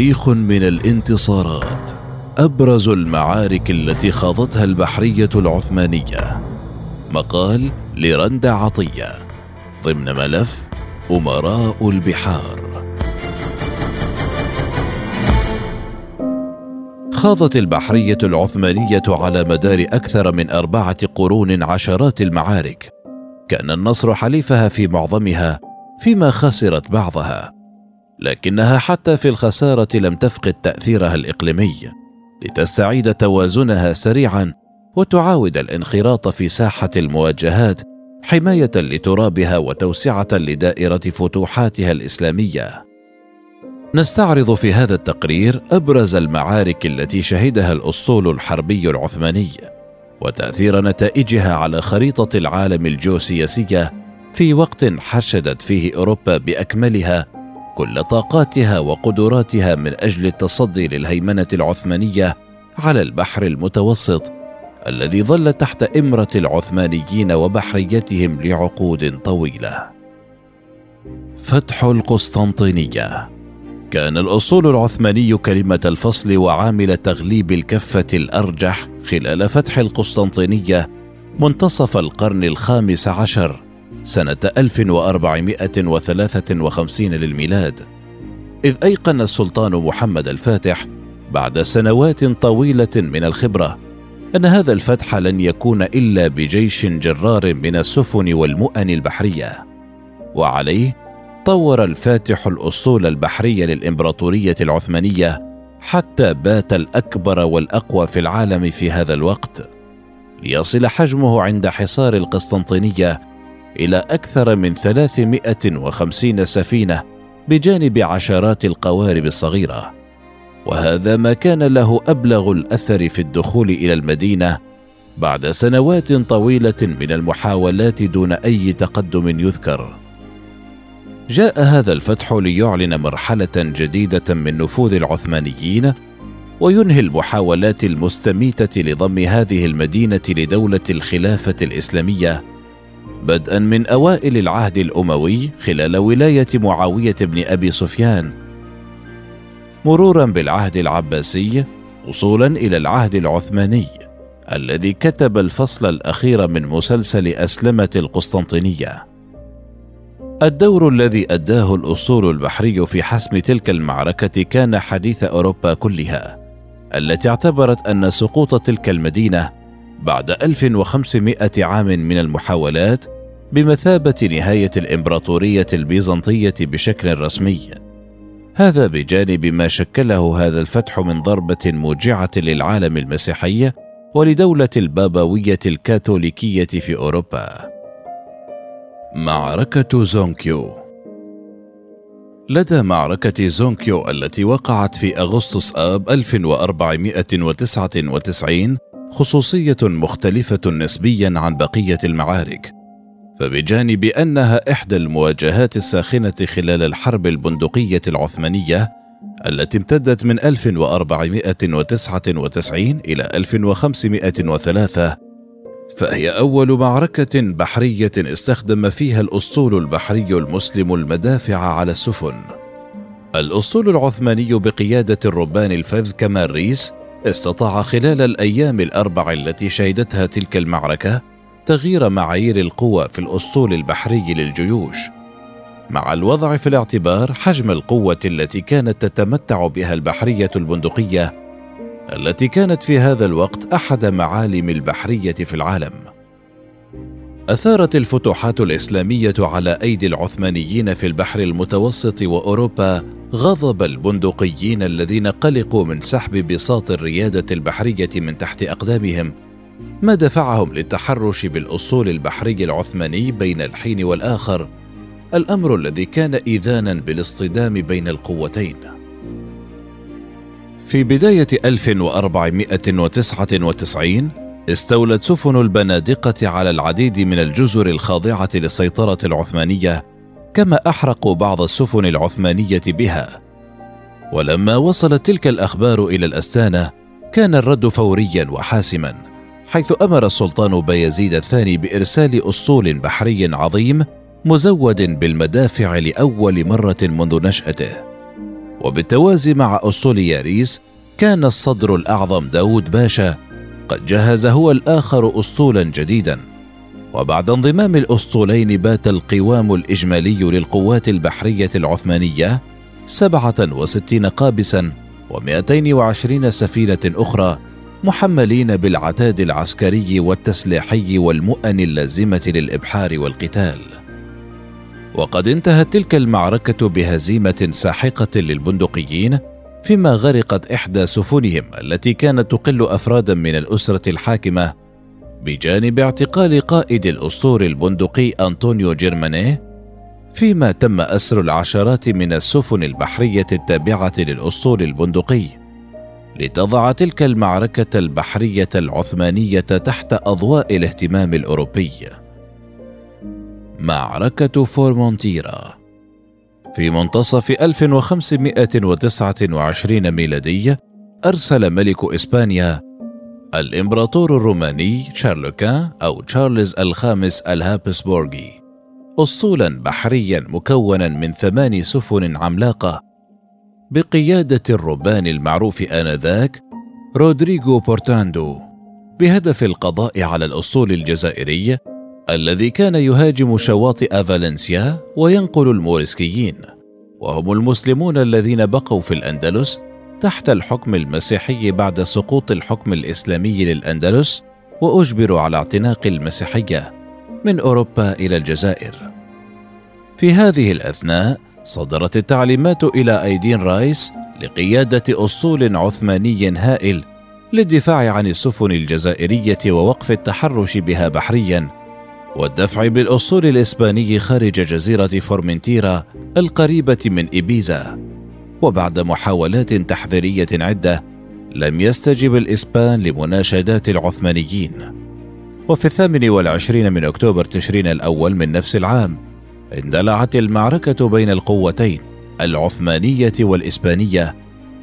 تاريخ من الانتصارات. أبرز المعارك التي خاضتها البحرية العثمانية. مقال لرندا عطية. ضمن ملف أمراء البحار. خاضت البحرية العثمانية على مدار أكثر من أربعة قرون عشرات المعارك. كأن النصر حليفها في معظمها فيما خسرت بعضها. لكنها حتى في الخسارة لم تفقد تأثيرها الإقليمي لتستعيد توازنها سريعا وتعاود الانخراط في ساحة المواجهات حماية لترابها وتوسعة لدائرة فتوحاتها الإسلامية. نستعرض في هذا التقرير أبرز المعارك التي شهدها الاسطول الحربي العثماني وتأثير نتائجها على خريطة العالم الجيوسياسية في وقت حشدت فيه أوروبا بأكملها كل طاقاتها وقدراتها من أجل التصدي للهيمنة العثمانية على البحر المتوسط الذي ظل تحت إمرة العثمانيين وبحريتهم لعقود طويلة. فتح القسطنطينية. كان الأصول العثماني كلمة الفصل وعامل تغليب الكفة الأرجح خلال فتح القسطنطينية منتصف القرن الخامس عشر. سنة 1453 للميلاد إذ أيقن السلطان محمد الفاتح بعد سنوات طويلة من الخبرة أن هذا الفتح لن يكون إلا بجيش جرار من السفن والمؤن البحرية. وعليه طور الفاتح الأسطول البحرية للإمبراطورية العثمانية حتى بات الأكبر والأقوى في العالم في هذا الوقت ليصل حجمه عند حصار القسطنطينية إلى أكثر من 350 سفينة بجانب عشرات القوارب الصغيرة. وهذا ما كان له أبلغ الأثر في الدخول إلى المدينة بعد سنوات طويلة من المحاولات دون أي تقدم يذكر. جاء هذا الفتح ليعلن مرحلة جديدة من نفوذ العثمانيين وينهي المحاولات المستميتة لضم هذه المدينة لدولة الخلافة الإسلامية بدءا من أوائل العهد الأموي خلال ولاية معاوية بن أبي سفيان. مرورا بالعهد العباسي وصولا إلى العهد العثماني الذي كتب الفصل الأخير من مسلسل أسلمة القسطنطينية. الدور الذي أداه الأسطول البحري في حسم تلك المعركة كان حديث أوروبا كلها التي اعتبرت أن سقوط تلك المدينة بعد 1500 عام من المحاولات بمثابة نهاية الإمبراطورية البيزنطية بشكل رسمي. هذا بجانب ما شكله هذا الفتح من ضربة موجعة للعالم المسيحي ولدولة البابوية الكاثوليكية في أوروبا. معركة زونكيو لدى معركة زونكيو التي وقعت في أغسطس آب 1499 خصوصية مختلفة نسبيا عن بقية المعارك فبجانب أنها إحدى المواجهات الساخنة خلال الحرب البندقية العثمانية التي امتدت من 1499 إلى 1503 فهي أول معركة بحرية استخدم فيها الأسطول البحري المسلم المدافع على السفن. الأسطول العثماني بقيادة الربان الفذ كمال ريس استطاع خلال الأيام الأربع التي شهدتها تلك المعركة تغيير معايير القوى في الأسطول البحري للجيوش. مع الوضع في الاعتبار حجم القوة التي كانت تتمتع بها البحرية البندقية التي كانت في هذا الوقت أحد معالم البحرية في العالم. أثارت الفتوحات الإسلامية على أيدي العثمانيين في البحر المتوسط وأوروبا غضب البندقيين الذين قلقوا من سحب بساط الريادة البحرية من تحت أقدامهم ما دفعهم للتحرش بالاسطول البحري العثماني بين الحين والآخر الأمر الذي كان اذانا بالاصطدام بين القوتين. في بداية 1499 استولت سفن البنادقة على العديد من الجزر الخاضعة للسيطرة العثمانية كما احرقوا بعض السفن العثمانية بها. ولما وصلت تلك الأخبار إلى الأستانة كان الرد فوريا وحاسما حيث أمر السلطان بايزيد الثاني بإرسال اسطول بحري عظيم مزود بالمدافع لأول مرة منذ نشأته. وبالتوازي مع اسطول ياريس كان الصدر الأعظم داود باشا قد جهز هو الآخر اسطولا جديدا. وبعد انضمام الأسطولين بات القوام الإجمالي للقوات البحرية العثمانية سبعة وستين قابسا ومائتين وعشرين سفينة أخرى محملين بالعتاد العسكري والتسليحي والمؤن اللازمة للإبحار والقتال. وقد انتهت تلك المعركة بهزيمة ساحقة للبندقيين فيما غرقت إحدى سفنهم التي كانت تقل أفرادا من الأسرة الحاكمة بجانب اعتقال قائد الاسطول البندقي أنطونيو جيرمانيه فيما تم أسر العشرات من السفن البحرية التابعة للاسطول البندقي. لتضع تلك المعركة البحرية العثمانية تحت أضواء الاهتمام الأوروبي. معركة فورمونتيرا. في منتصف 1529 ميلادي أرسل ملك إسبانيا الإمبراطور الروماني شارلوكان أو تشارلز الخامس الهابسبورغي أسطولا بحريا مكونا من ثمان سفن عملاقة. بقيادة الربان المعروف آنذاك رودريغو بورتاندو بهدف القضاء على الأسطول الجزائري الذي كان يهاجم شواطئ فالنسيا وينقل الموريسكيين وهم المسلمون الذين بقوا في الأندلس تحت الحكم المسيحي بعد سقوط الحكم الإسلامي للأندلس وأجبروا على اعتناق المسيحية من أوروبا إلى الجزائر. في هذه الأثناء صدرت التعليمات إلى أيدين رايس لقيادة أسطول عثماني هائل للدفاع عن السفن الجزائرية ووقف التحرش بها بحريا والدفع بالأسطول الإسباني خارج جزيرة فورمنتيرا القريبة من إبيزا وبعد محاولات تحذيرية عدة لم يستجب الإسبان لمناشدات العثمانيين. وفي الثامن والعشرين من أكتوبر تشرين الأول من نفس العام اندلعت المعركة بين القوتين العثمانية والإسبانية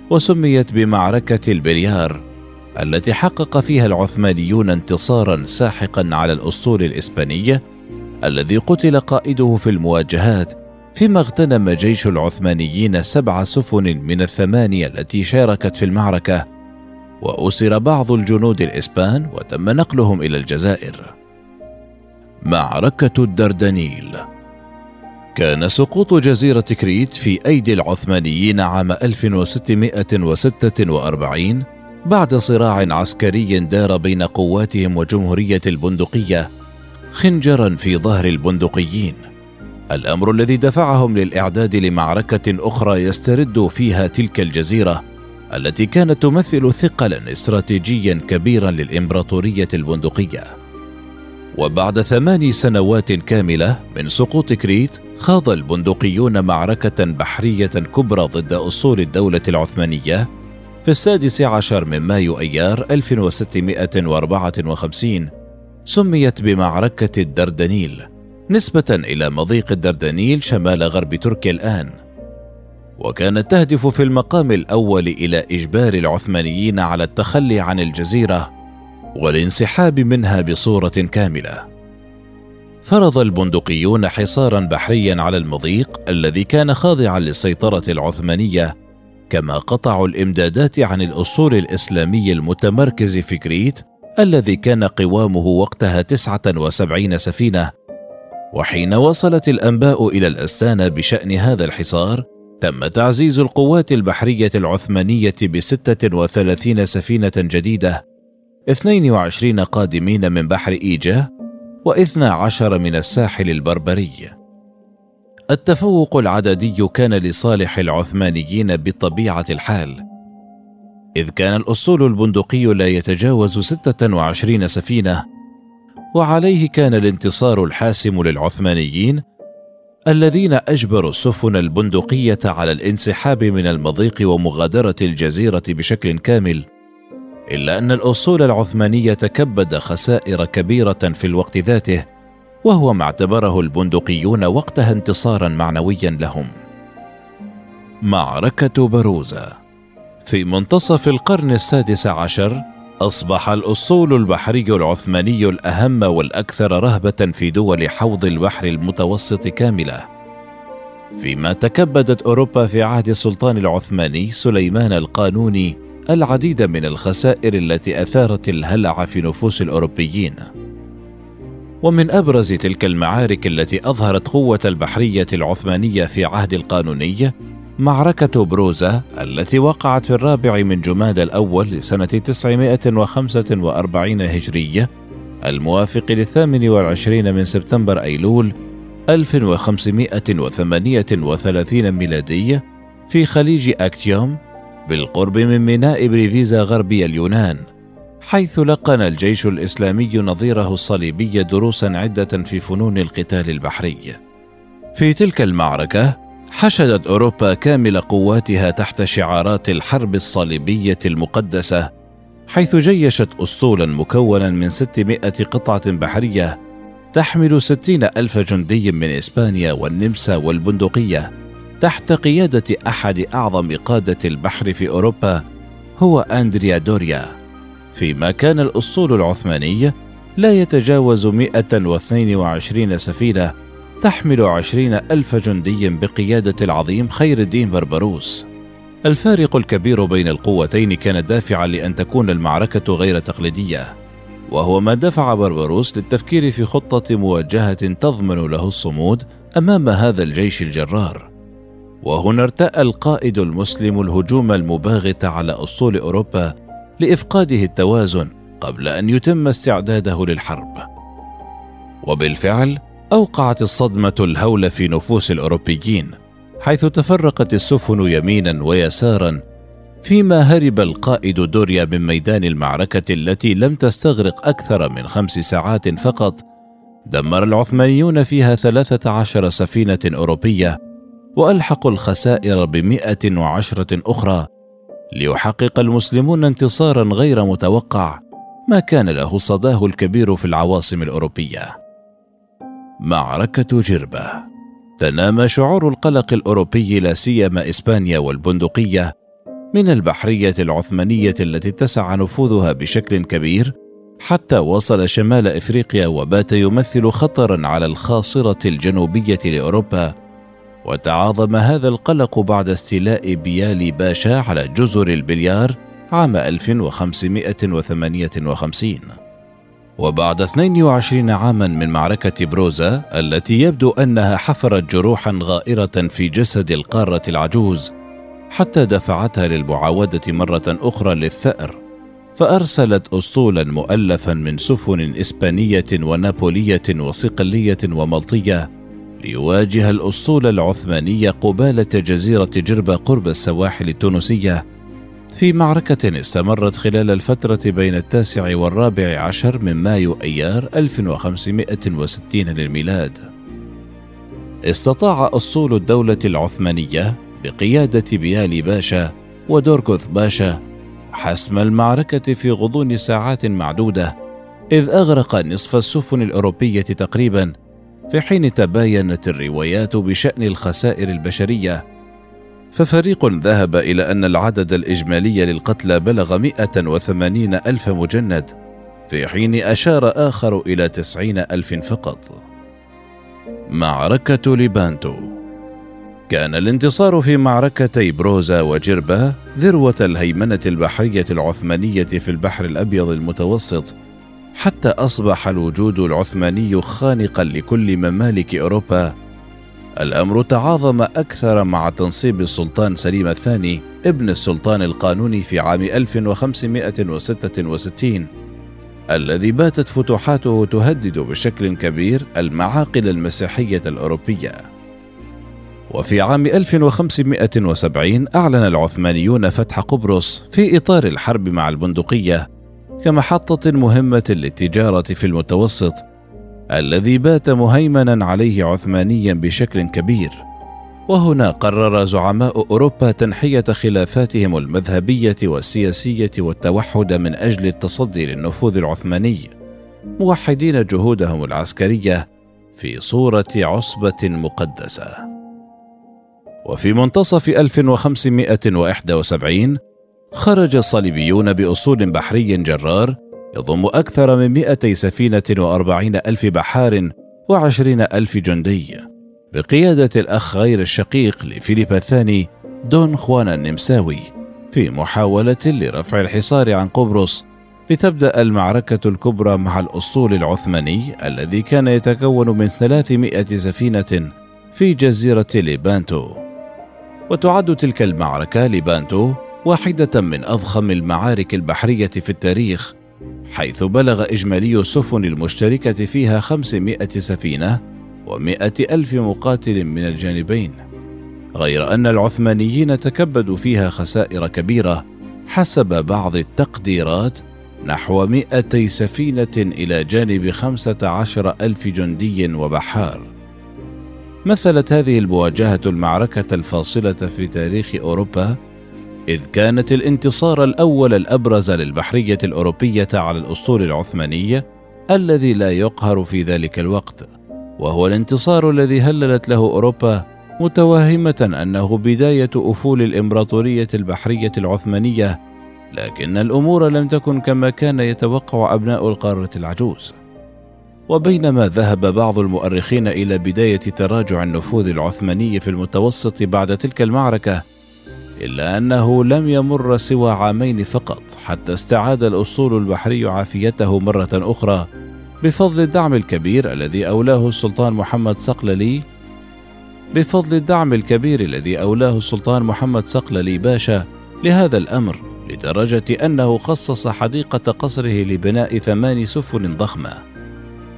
وسميت بمعركة البريار التي حقق فيها العثمانيون انتصارا ساحقا على الأسطول الإسباني الذي قتل قائده في المواجهات فيما اغتنم جيش العثمانيين سبع سفن من الثمانية التي شاركت في المعركة وأسر بعض الجنود الإسبان وتم نقلهم إلى الجزائر. معركة الدردنيل. كان سقوط جزيرة كريت في أيدي العثمانيين عام 1646 بعد صراع عسكري دار بين قواتهم وجمهورية البندقية خنجرا في ظهر البندقيين. الأمر الذي دفعهم للإعداد لمعركة أخرى يسترد فيها تلك الجزيرة التي كانت تمثل ثقلا استراتيجيا كبيرا للإمبراطورية البندقية. وبعد ثمان سنوات كاملة من سقوط كريت خاض البندقيون معركة بحرية كبرى ضد اسطول الدولة العثمانية في السادس عشر من مايو أيار 1654 سميت بمعركة الدردنيل. نسبة إلى مضيق الدردنيل شمال غرب تركيا الآن. وكانت تهدف في المقام الأول إلى إجبار العثمانيين على التخلي عن الجزيرة والانسحاب منها بصورة كاملة. فرض البندقيون حصارا بحريا على المضيق الذي كان خاضعا للسيطرة العثمانية كما قطعوا الإمدادات عن الأسطول الإسلامي المتمركز في كريت الذي كان قوامه وقتها 79 سفينة وحين وصلت الأنباء إلى الأستانة بشأن هذا الحصار تم تعزيز القوات البحرية العثمانية بستة وثلاثين سفينة جديدة 22 قادمين من بحر واثنى عشر من الساحل البربري. التفوق العددي كان لصالح العثمانيين بطبيعة الحال. إذ كان الأسطول البندقي لا يتجاوز 26 سفينة وعليه كان الانتصار الحاسم للعثمانيين الذين أجبروا السفن البندقية على الانسحاب من المضيق ومغادرة الجزيرة بشكل كامل إلا أن الاسطول العثماني تكبد خسائر كبيرة في الوقت ذاته وهو ما اعتبره البندقيون وقتها انتصارا معنويا لهم. معركة بروزة في منتصف القرن السادس عشر أصبح الأسطول البحري العثماني الأهم والأكثر رهبة في دول حوض البحر المتوسط كاملة. فيما تكبدت أوروبا في عهد السلطان العثماني سليمان القانوني العديد من الخسائر التي أثارت الهلع في نفوس الأوروبيين. ومن أبرز تلك المعارك التي أظهرت قوة البحرية العثمانية في عهد القانوني معركة بروزا التي وقعت في الرابع من جماد الأول لسنة 945 هجرية الموافق للثامن والعشرين من سبتمبر أيلول 1538 ميلادي في خليج أكتيوم بالقرب من ميناء بريفيزا غربي اليونان حيث لقن الجيش الإسلامي نظيره الصليبي دروسا عدة في فنون القتال البحري. في تلك المعركة حشدت أوروبا كامل قواتها تحت شعارات الحرب الصليبية المقدسة حيث جيشت اسطولا مكونا من 600 قطعة بحرية تحمل ستين ألف جندي من إسبانيا والنمسا والبندقية تحت قيادة أحد أعظم قادة البحر في أوروبا هو أندريا دوريا. فيما كان الأسطول العثماني لا يتجاوز 122 سفينة تحمل عشرين ألف جندي بقيادة العظيم خير الدين بربروس. الفارق الكبير بين القوتين كان دافعا لأن تكون المعركة غير تقليدية وهو ما دفع بربروس للتفكير في خطة مواجهة تضمن له الصمود أمام هذا الجيش الجرار. وهنا ارتأى القائد المسلم الهجوم المباغت على أسطول أوروبا لإفقاده التوازن قبل أن يتم استعداده للحرب. وبالفعل أوقعت الصدمة الهول في نفوس الأوروبيين حيث تفرقت السفن يمينا ويسارا فيما هرب القائد دوريا من ميدان المعركة التي لم تستغرق أكثر من خمس ساعات فقط دمر العثمانيون فيها ثلاثة عشر سفينة أوروبية وألحقوا الخسائر بمئة وعشرة أخرى ليحقق المسلمون انتصارا غير متوقع ما كان له صداه الكبير في العواصم الأوروبية. معركة جربة. تنامى شعور القلق الأوروبي لا سيما إسبانيا والبندقية من البحرية العثمانية التي اتسع نفوذها بشكل كبير حتى وصل شمال إفريقيا وبات يمثل خطرا على الخاصرة الجنوبية لأوروبا وتعاظم هذا القلق بعد استيلاء بيالي باشا على جزر البليار عام 1558 وبعد 22 عاما من معركة بروزا التي يبدو أنها حفرت جروحا غائرة في جسد القارة العجوز حتى دفعتها للمعاودة مرة أخرى للثأر فأرسلت أسطولا مؤلفا من سفن إسبانية ونابولية وصقلية وملطية ليواجه الأسطول العثماني قبالة جزيرة جربة قرب السواحل التونسية في معركة استمرت خلال الفترة بين التاسع والرابع عشر من مايو أيار 1560 للميلاد. استطاع أسطول الدولة العثمانية بقيادة بيالي باشا ودوركوث باشا حسم المعركة في غضون ساعات معدودة، إذ أغرق نصف السفن الأوروبية تقريبا، في حين تباينت الروايات بشأن الخسائر البشرية ففريق ذهب إلى أن العدد الإجمالي للقتلى بلغ 180 ألف مجند في حين أشار آخر إلى 90 ألف فقط. معركة ليبانتو. كان الانتصار في معركتي بروزا وجربا ذروة الهيمنة البحرية العثمانية في البحر الأبيض المتوسط حتى أصبح الوجود العثماني خانقا لكل ممالك أوروبا الأمر تعاظم أكثر مع تنصيب السلطان سليم الثاني ابن السلطان القانوني في عام 1566 الذي باتت فتوحاته تهدد بشكل كبير المعاقل المسيحية الأوروبية. وفي عام 1570 أعلن العثمانيون فتح قبرص في إطار الحرب مع البندقية كمحطة مهمة للتجارة في المتوسط الذي بات مهيمنا عليه عثمانيا بشكل كبير. وهنا قرر زعماء أوروبا تنحية خلافاتهم المذهبية والسياسية والتوحد من أجل التصدي للنفوذ العثماني موحدين جهودهم العسكرية في صورة عصبة مقدسة. وفي منتصف 1571 خرج الصليبيون بأسطول بحري جرار يضم أكثر من مئتي سفينة وأربعين ألف بحار وعشرين ألف جندي. بقيادة الأخ غير الشقيق لفيليب الثاني دون خوان النمساوي في محاولة لرفع الحصار عن قبرص لتبدأ المعركة الكبرى مع الأسطول العثماني الذي كان يتكون من 300 سفينة في جزيرة ليبانتو. وتعد تلك المعركة ليبانتو واحدة من أضخم المعارك البحرية في التاريخ. حيث بلغ إجمالي السفن المشتركة فيها 500 سفينة ومائة ألف مقاتل من الجانبين غير أن العثمانيين تكبدوا فيها خسائر كبيرة حسب بعض التقديرات نحو مئتي سفينة إلى جانب خمسة عشر ألف جندي وبحار. مثلت هذه المواجهة المعركة الفاصلة في تاريخ أوروبا إذ كانت الانتصار الأول الأبرز للبحرية الأوروبية على الأسطول العثماني الذي لا يقهر في ذلك الوقت وهو الانتصار الذي هللت له أوروبا متوهمة أنه بداية أفول الإمبراطورية البحرية العثمانية لكن الأمور لم تكن كما كان يتوقع أبناء القارة العجوز. وبينما ذهب بعض المؤرخين إلى بداية تراجع النفوذ العثماني في المتوسط بعد تلك المعركة إلا أنه لم يمر سوى عامين فقط حتى استعاد الأسطول البحري عافيته مرة أخرى بفضل الدعم الكبير الذي أولاه السلطان محمد صقللي بفضل الدعم الكبير الذي أولاه السلطان محمد صقللي باشا لهذا الأمر لدرجة أنه خصص حديقة قصره لبناء ثمان سفن ضخمة.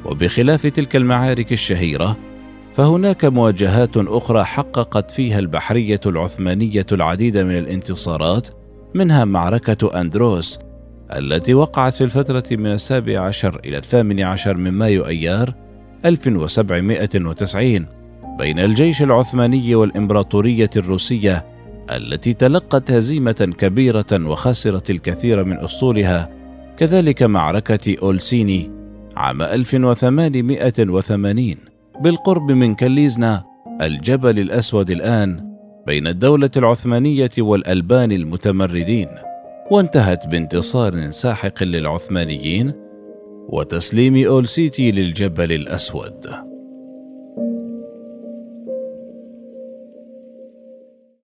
وبخلاف تلك المعارك الشهيرة فهناك مواجهات أخرى حققت فيها البحرية العثمانية العديد من الانتصارات منها معركة أندروس التي وقعت في الفترة من السابع عشر إلى الثامن عشر من مايو أيار 1790 بين الجيش العثماني والإمبراطورية الروسية التي تلقت هزيمة كبيرة وخسرت الكثير من أسطولها كذلك معركة أولسيني عام 1880 بالقرب من كليزنا الجبل الأسود الآن بين الدولة العثمانية والألبان المتمردين وانتهت بانتصار ساحق للعثمانيين وتسليم أولسيتي للجبل الأسود.